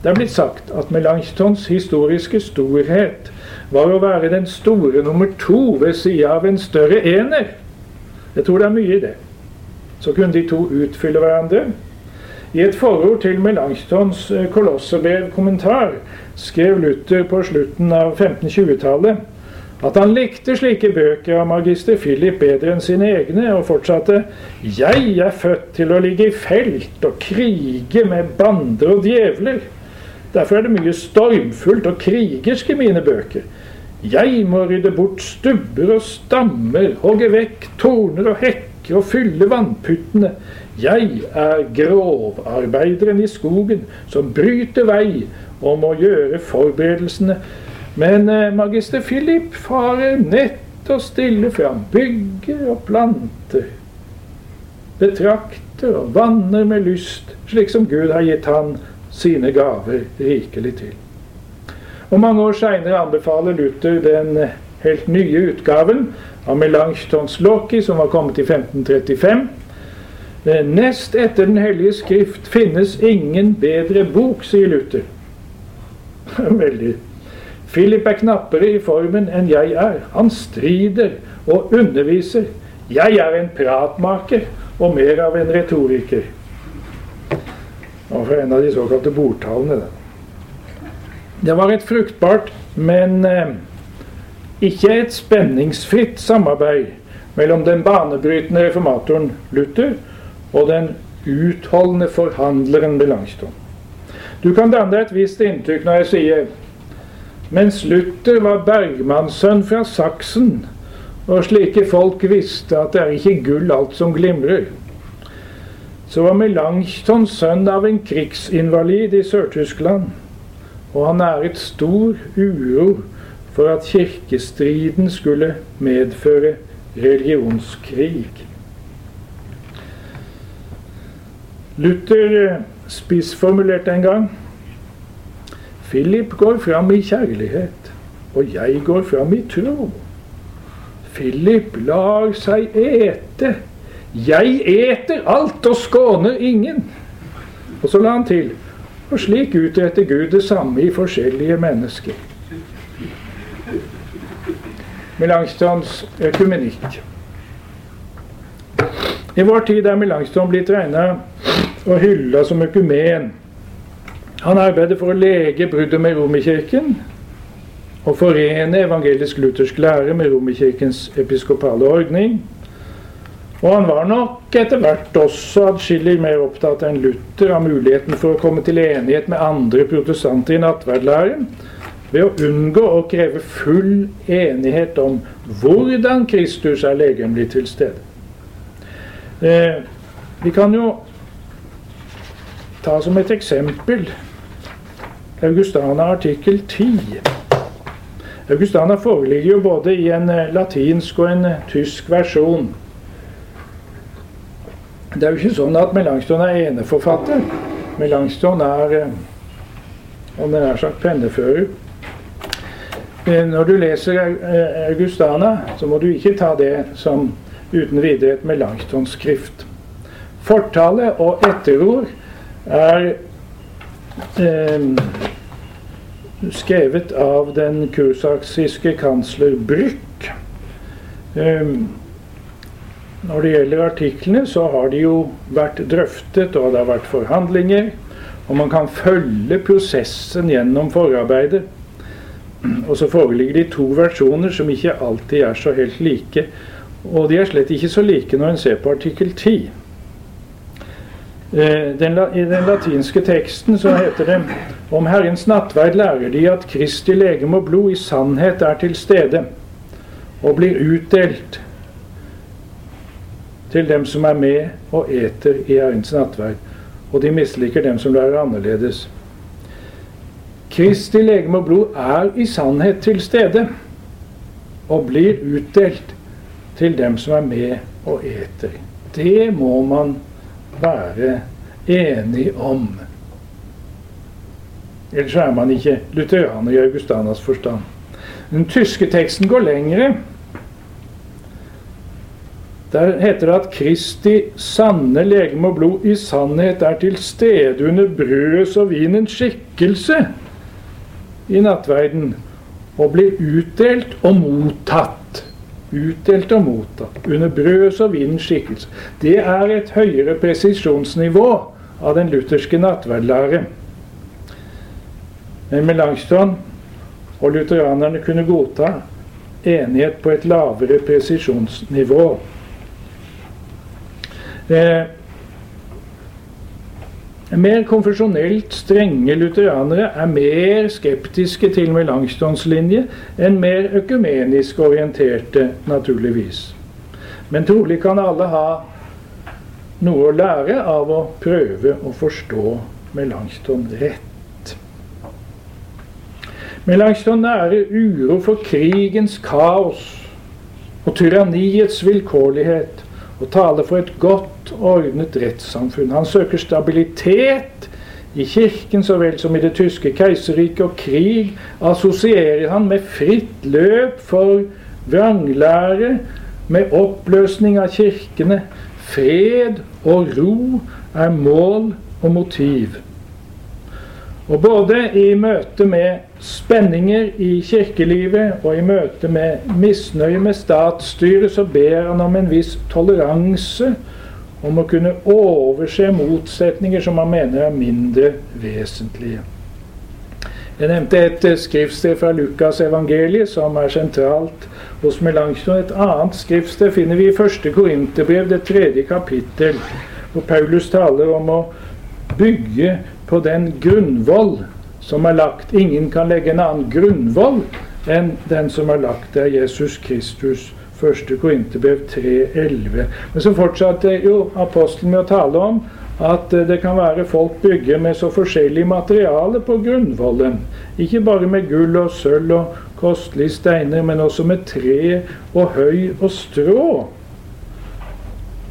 Speaker 1: Det er blitt sagt at Melanchtons historiske storhet var å være den store nummer to ved sida av en større ener. Jeg tror det er mye i det. Så kunne de to utfylle hverandre. I et forord til Melanchtons Kolosserbrev-kommentar skrev Luther på slutten av 1520-tallet at han likte slike bøker av magister Philip bedre enn sine egne, og fortsatte Jeg er født til å ligge i felt og krige med bander og djevler. Derfor er det mye stormfullt og krigersk i mine bøker. Jeg må rydde bort stubber og stammer, hogge vekk torner og hekker og fylle vannputtene. Jeg er grovarbeideren i skogen som bryter vei og må gjøre forberedelsene. Men eh, magister Philip farer nett og stille fram, bygger og planter. Betrakter og vanner med lyst, slik som Gud har gitt han sine gaver rikelig til. Og Mange år seinere anbefaler Luther den helt nye utgaven av Melanchtons Loki, som var kommet i 1535 Nest etter Den hellige skrift finnes ingen bedre bok, sier Luther. Veldig. Philip er knappere i formen enn jeg er. Han strider og underviser. Jeg er en pratmaker og mer av en retoriker. Og fra en av de såkalte bordtalene. Det var et fruktbart, men eh, ikke et spenningsfritt samarbeid mellom den banebrytende reformatoren Luther og den utholdende forhandleren Melanchthon. Du kan danne deg et visst inntrykk når jeg sier mens Luther var bergmannssønn fra Saksen, og slike folk visste at det er ikke gull alt som glimrer, så var Melanchthon sønn av en krigsinvalid i Sør-Tyskland, og han næret stor uro for at kirkestriden skulle medføre religionskrig. Luther eh, spissformulerte en gang Philip går fram i kjærlighet, og jeg går fram i tro. Philip lar seg ete. Jeg eter alt og skåner ingen. Og så la han til og slik utretter Gud det samme i forskjellige mennesker. Melanchtons økumenikk. I vår tid er Melanchthon blitt regna og hylla som økumen. Han arbeider for å lege bruddet med Romerkirken og forene evangelisk-luthersk lære med Romerkirkens episkopale ordning. Og han var nok etter hvert også adskillig mer opptatt enn Luther av muligheten for å komme til enighet med andre protestanter i nattverdlæren ved å unngå å kreve full enighet om hvordan Kristus er legemlig til stede. Eh, vi kan jo ta som et eksempel Augustana artikkel 10. Augustana foreligger jo både i en eh, latinsk og en eh, tysk versjon. Det er jo ikke sånn at Melanchthon er eneforfatter. Melanchthon er, eh, om det er sagt, pennefører. når du leser Augustana, så må du ikke ta det som uten videre et Melanchthon-skrift. Fortale og etterord er skrevet av den kursaksiske kansler Brück. Eh, når det gjelder artiklene, så har de jo vært drøftet, og det har vært forhandlinger. Og man kan følge prosessen gjennom forarbeidet. Og så foreligger de to versjoner som ikke alltid er så helt like. Og de er slett ikke så like når en ser på artikkel 10. Eh, den, I den latinske teksten så heter det om Herrens nattverd lærer de at Kristi legeme og blod i sannhet er til stede og blir utdelt til dem som er med og eter i Herrens nattverd, og de misliker dem som lærer annerledes. Kristi legeme og blod er i sannhet til stede og blir utdelt til dem som er med og eter. Det må man være enig om. Ellers er man ikke lutheraner i Augustanas forstand. Den tyske teksten går lengre. Der heter det at Kristi sanne legeme og blod i sannhet er til stede under brødets og vinens skikkelse i nattverden, og blir utdelt og mottatt. Utdelt og mottatt under brøds og vindskikkelse. Det er et høyere presisjonsnivå av den lutherske nattverdlære. Men Melanchthon og lutheranerne kunne godta enighet på et lavere presisjonsnivå. Eh, mer konfesjonelt strenge lutheranere er mer skeptiske til Melanchthons linje enn mer økumenisk orienterte, naturligvis. Men trolig kan alle ha noe å lære av å prøve å forstå Melanchthon rett. Melanchthon nærer uro for krigens kaos og tyranniets vilkårlighet og taler for et godt ordnet rettssamfunn. Han søker stabilitet i kirken så vel som i det tyske keiserriket, og krig assosierer han med fritt løp for vranglære, med oppløsning av kirkene. Fred og ro er mål og motiv. Og både i møte med spenninger i kirkelivet og i møte med misnøye med statsstyret, så ber han om en viss toleranse, om å kunne overse motsetninger som man mener er mindre vesentlige. Jeg nevnte et skriftsted fra Lukas evangeliet som er sentralt hos Melanchthon. Et annet skriftsted finner vi i første Korinterbrev, det tredje kapittel, hvor Paulus taler om å bygge på den grunnvoll som er lagt. Ingen kan legge en annen grunnvoll enn den som er lagt der, Jesus Kristus. 1. Korinterbrev 3,11. Men så fortsatte jo apostelen med å tale om at det kan være folk bygger med så forskjellig materiale på grunnvollen. Ikke bare med gull og sølv og kostelige steiner, men også med tre og høy og strå.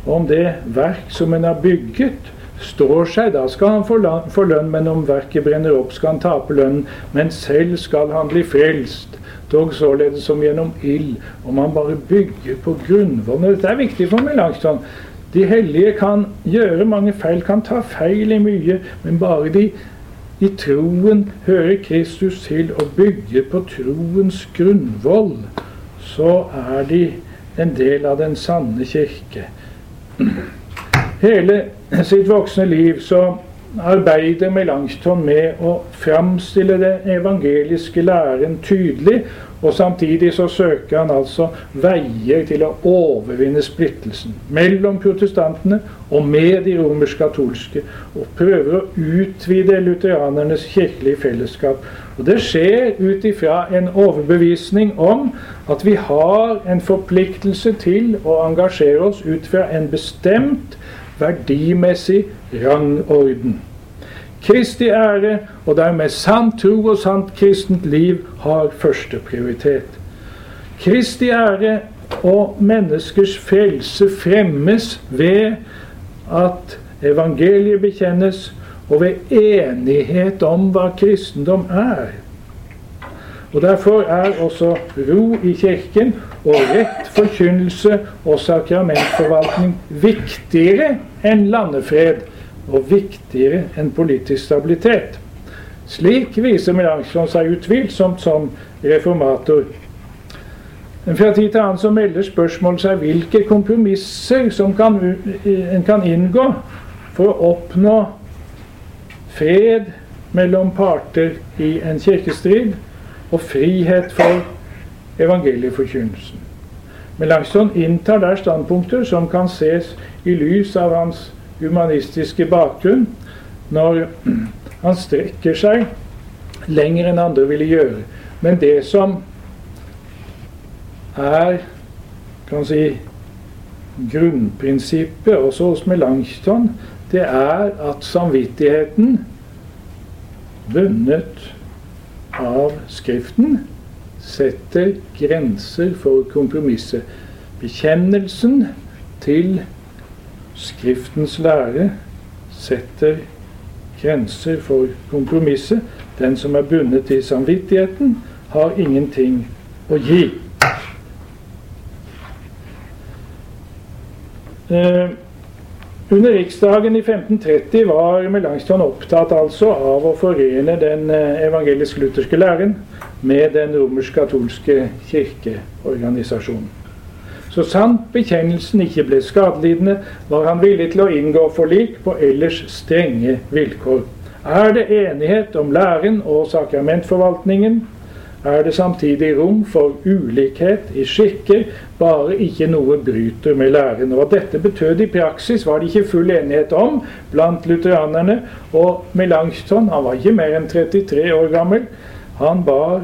Speaker 1: Om det verk som en har bygget, står seg, da skal han få lønn, men om verket brenner opp, skal han tape lønnen. Men selv skal han bli frelst, dog således som gjennom ild, om han bare bygger på grunnvollene. Dette er viktig for Melanchthon. De hellige kan gjøre mange feil, kan ta feil i mye, men bare de i troen hører Kristus til å bygge på troens grunnvoll, så er de en del av den sanne kirke. Hele sitt voksne liv så arbeider Melanchthon med å framstille den evangeliske læren tydelig, og samtidig så søker han altså veier til å overvinne splittelsen mellom protestantene og med de romersk-katolske, og prøver å utvide lutheranernes kirkelige fellesskap. Og Det skjer ut ifra en overbevisning om at vi har en forpliktelse til å engasjere oss ut fra en bestemt verdimessig rangorden. Kristi ære og dermed sann tro og sant kristent liv har førsteprioritet. Kristi ære og menneskers frelse fremmes ved at evangeliet bekjennes, og ved enighet om hva kristendom er. Og Derfor er også ro i Kirken og rett forkynnelse og sakramentforvaltning viktigere enn landefred og viktigere enn politisk stabilitet. Slik viser Melanchthon seg utvilsomt som reformator. Men fra tid til annen så melder spørsmål seg hvilke kompromisser som kan, en kan inngå for å oppnå fred mellom parter i en kirkestrid og frihet for evangelieforkynnelsen. Melanchthon inntar der standpunkter som kan ses i lys av hans humanistiske bakgrunn, når han strekker seg lenger enn andre ville gjøre. Men det som er kan si, grunnprinsippet også hos Melanchthon, det er at samvittigheten, bundet av Skriften, setter grenser for kompromisset. Bekjennelsen til Skriftens lære setter grenser for kompromisset. Den som er bundet til samvittigheten, har ingenting å gi. Eh, under riksdagen i 1530 var Melanchthon opptatt altså av å forene den eh, evangelisk-lutherske læren med den romersk-katolske kirkeorganisasjonen. Så sant bekjennelsen ikke ble skadelidende, var han villig til å inngå forlik på ellers strenge vilkår. Er det enighet om læren og sakramentforvaltningen, er det samtidig rom for ulikhet i skikker, bare ikke noe bryter med læren. Hva dette betød i praksis, var det ikke full enighet om blant lutheranerne. Og Melanchthon, han var ikke mer enn 33 år gammel, han bar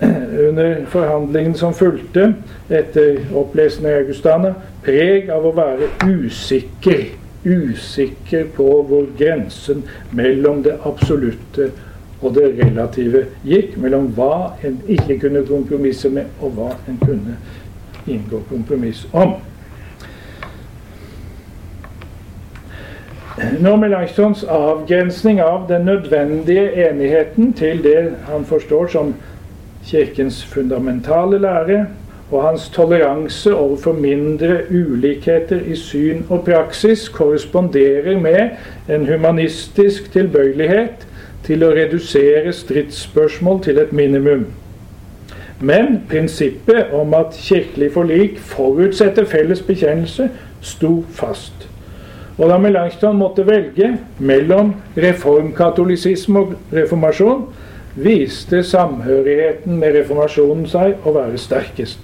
Speaker 1: under forhandlingen som fulgte etter opplesningen i Augustana, preg av å være usikker. Usikker på hvor grensen mellom det absolutte og det relative gikk mellom hva en ikke kunne kompromisse med, og hva en kunne inngå kompromiss om. Når Melanchthons avgrensning av den nødvendige enigheten til det han forstår som Kirkens fundamentale lære, og hans toleranse overfor mindre ulikheter i syn og praksis korresponderer med en humanistisk tilbøyelighet til å redusere stridsspørsmål til et minimum. Men prinsippet om at kirkelig forlik forutsetter felles bekjennelse, sto fast. Og da Melanchthon måtte velge mellom reformkatolisisme og reformasjon, viste samhørigheten med reformasjonen seg å være sterkest.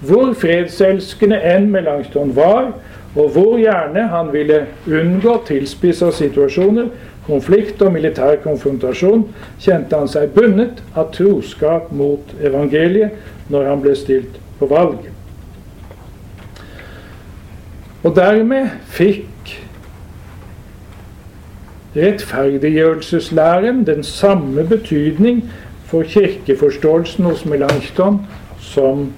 Speaker 1: Hvor fredselskende enn Melanchthon var, og hvor gjerne han ville unngå tilspissa situasjoner, konflikt og militær konfrontasjon, kjente han seg bundet av troskap mot evangeliet når han ble stilt på valg. Og dermed fikk rettferdiggjørelseslæren den samme betydning for kirkeforståelsen hos Melanchthon som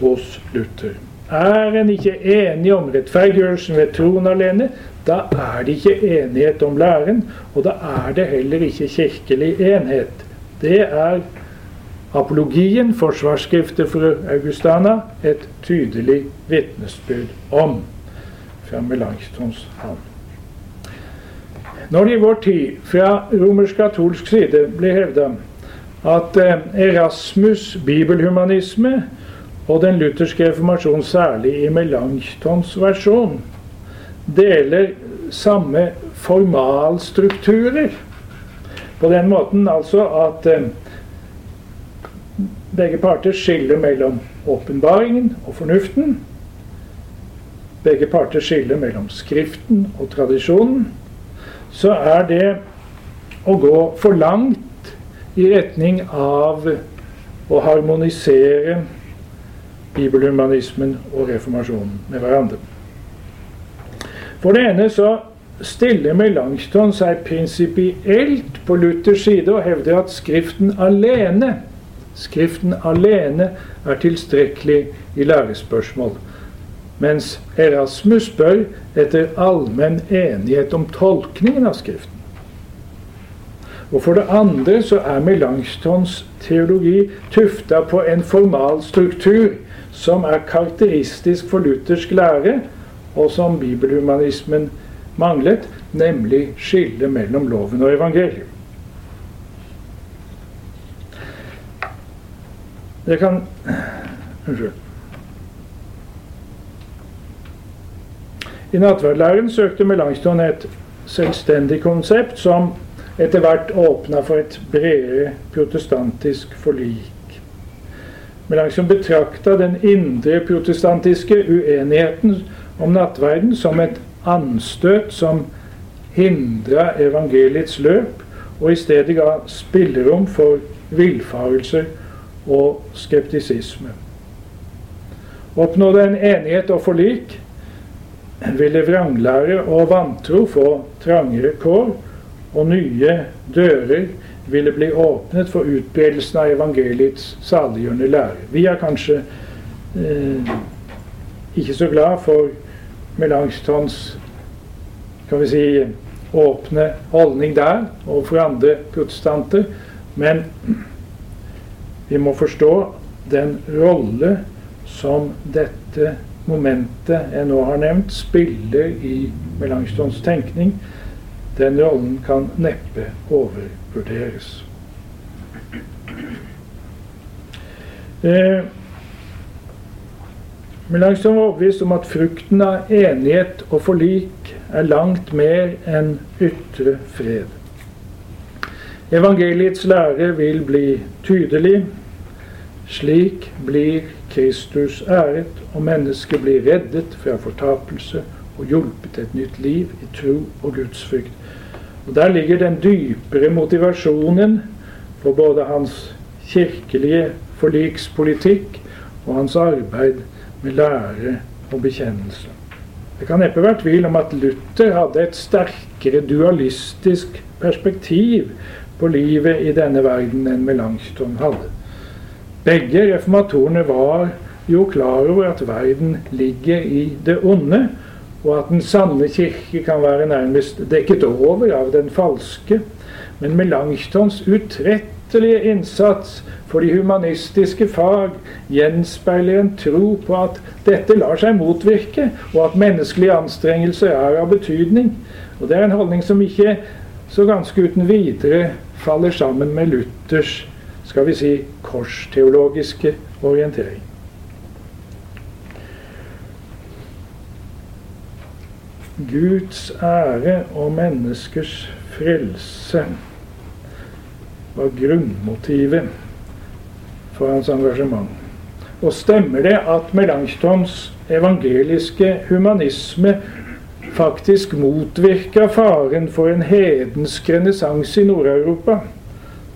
Speaker 1: hos Luther. Er en ikke enig om rettferdiggjørelsen ved troen alene, da er det ikke enighet om læren, og da er det heller ikke kirkelig enhet. Det er apologien, forsvarsskriftet for Augustana, et tydelig vitnesbyrd om fra Melanchthons hand. Når det i vår tid fra romersk-katolsk side ble hevda at eh, Erasmus' bibelhumanisme og den lutherske reformasjon, særlig i Melanchthons versjon, deler samme formalstrukturer. På den måten altså at eh, begge parter skiller mellom åpenbaringen og fornuften. Begge parter skiller mellom Skriften og tradisjonen. Så er det å gå for langt i retning av å harmonisere bibelhumanismen og reformasjonen med hverandre. For det ene så stiller Melanchthon seg prinsipielt på Luthers side og hevder at Skriften alene Skriften alene er tilstrekkelig i lærespørsmål. Mens Erasmus spør etter allmenn enighet om tolkningen av Skriften. Og for det andre så er Melanchtons teologi tufta på en formal struktur som er karakteristisk for luthersk lære, og som bibelhumanismen manglet, nemlig skillet mellom loven og evangeliet. Det kan Unnskyld. I nattverdlæren søkte Melanchthon et selvstendig konsept som etter hvert åpna for et bredere protestantisk forlik. Melanchthon betrakta den indre protestantiske uenigheten om nattverden som et anstøt som hindra evangeliets løp, og i stedet ga spillerom for villfarelser og skeptisisme. Oppnådde en enighet og forlik, ville vranglære og vantro få trangere kår, og nye dører ville bli åpnet for utbredelsen av evangeliets saliggjørende lære. Vi er kanskje eh, ikke så glad for Melanchtons kan vi si, åpne holdning der overfor andre protestanter, men vi må forstå den rolle som dette momentet jeg nå har nevnt, spiller i Melanchtons tenkning. Den rollen kan neppe overvurderes. Eh, Melanchthon var overbevist om at frukten av enighet og forlik er langt mer enn ytre fred. Evangeliets lære vil bli tydelig. Slik blir Kristus æret, og mennesket blir reddet fra fortapelse og hjulpet til et nytt liv i tro og gudsfrykt. Og Der ligger den dypere motivasjonen for både hans kirkelige forlikspolitikk og hans arbeid med lære og bekjennelse. Det kan neppe være tvil om at Luther hadde et sterkere dualistisk perspektiv på livet i denne verden enn Melanchthon hadde. Begge reformatorene var jo klar over at verden ligger i det onde, og at den sanne kirke kan være nærmest dekket over av den falske. Men Melanchtons utrettelige innsats for de humanistiske fag gjenspeiler en tro på at dette lar seg motvirke, og at menneskelige anstrengelser er av betydning. Og Det er en holdning som ikke så ganske uten videre faller sammen med Luthers skal vi si, korsteologiske orientering. Guds ære og menneskers frelse var grunnmotivet for hans engasjement. Og stemmer det at Melanchtons evangeliske humanisme faktisk motvirka faren for en hedensk renessanse i Nord-Europa,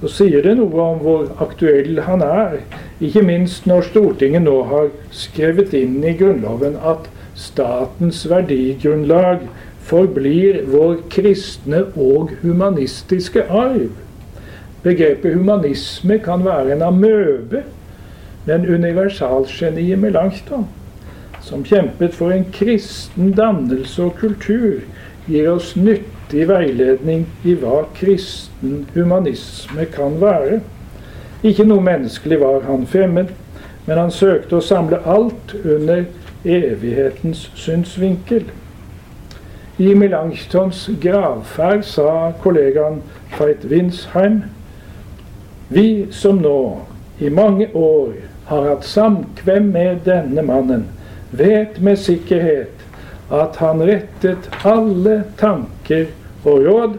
Speaker 1: så sier det noe om hvor aktuell han er. Ikke minst når Stortinget nå har skrevet inn i Grunnloven at statens verdigrunnlag forblir vår kristne og humanistiske arv. Begrepet humanisme kan være en amøbe, men universalgeniet Melanchthon som kjempet for en kristen dannelse og kultur, gir oss nyttig veiledning i hva kristen humanisme kan være. Ikke noe menneskelig var han fremmed, men han søkte å samle alt under evighetens synsvinkel. I Melanchtons gravferd sa kollegaen Feit Winsheim Vi som nå i mange år har hatt samkvem med denne mannen, vet med sikkerhet at han rettet alle tanker og råd,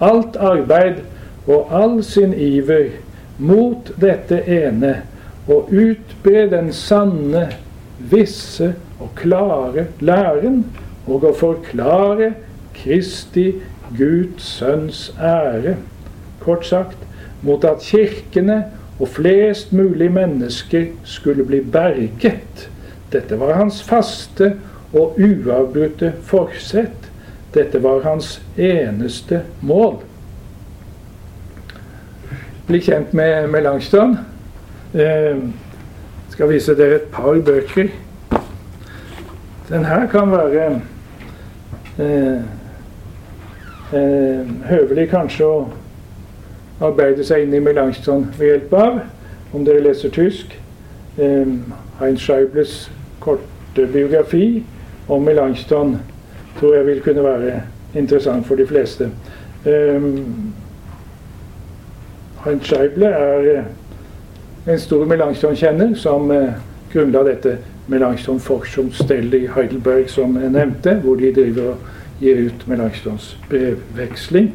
Speaker 1: alt arbeid og all sin iver mot dette ene, og utbre den sanne, visse og klare læren, og å forklare Kristi Guds Sønns ære. Kort sagt mot at kirkene og flest mulig mennesker skulle bli berget dette var hans faste og uavbrutte forsett. Dette var hans eneste mål. Bli kjent med Melanchthon. Eh, skal vise dere et par bøker. Den her kan være eh, eh, høvelig kanskje å arbeide seg inn i Melanchthon ved hjelp av, om dere leser tysk. Eh, Heinz Scheibles korte biografi om Melanchthon tror jeg vil kunne være interessant for de fleste. Um, Heinz Scheible er eh, en stor Melanchthon-kjenner som uh, grunnla dette Melanchthon Forschungsstell i Heidelberg, som jeg nevnte, hvor de driver og gir ut Melanchthons brevveksling.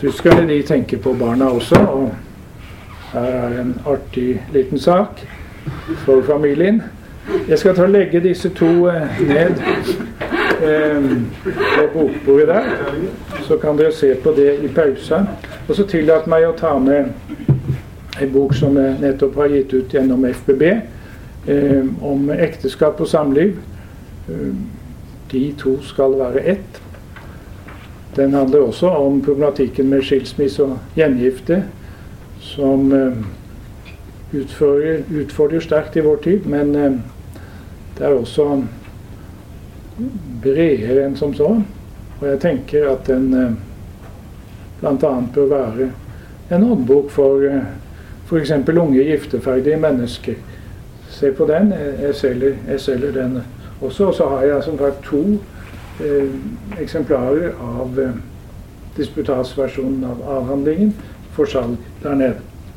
Speaker 1: Tyskerne de tenker på barna også, og her er en artig liten sak for familien. Jeg skal ta og legge disse to uh, ned eh, bokbordet der. Så kan dere se på det i pausen. Og så tillat meg å ta med en bok som jeg nettopp har gitt ut gjennom FBB, eh, om ekteskap og samliv. Eh, de to skal være ett. Den handler også om problematikken med skilsmisse og gjengifte, som eh, utfordrer, utfordrer, sterkt i vår tid. Men eh, det er også bredere enn som så. Og jeg tenker at den eh, bl.a. bør være en håndbok for eh, f.eks. unge gifteferdige mennesker. Se på den. Jeg selger, jeg selger den også. Og så har jeg som sagt to eh, eksemplarer av eh, disputasversjonen av avhandlingen for salg der nede.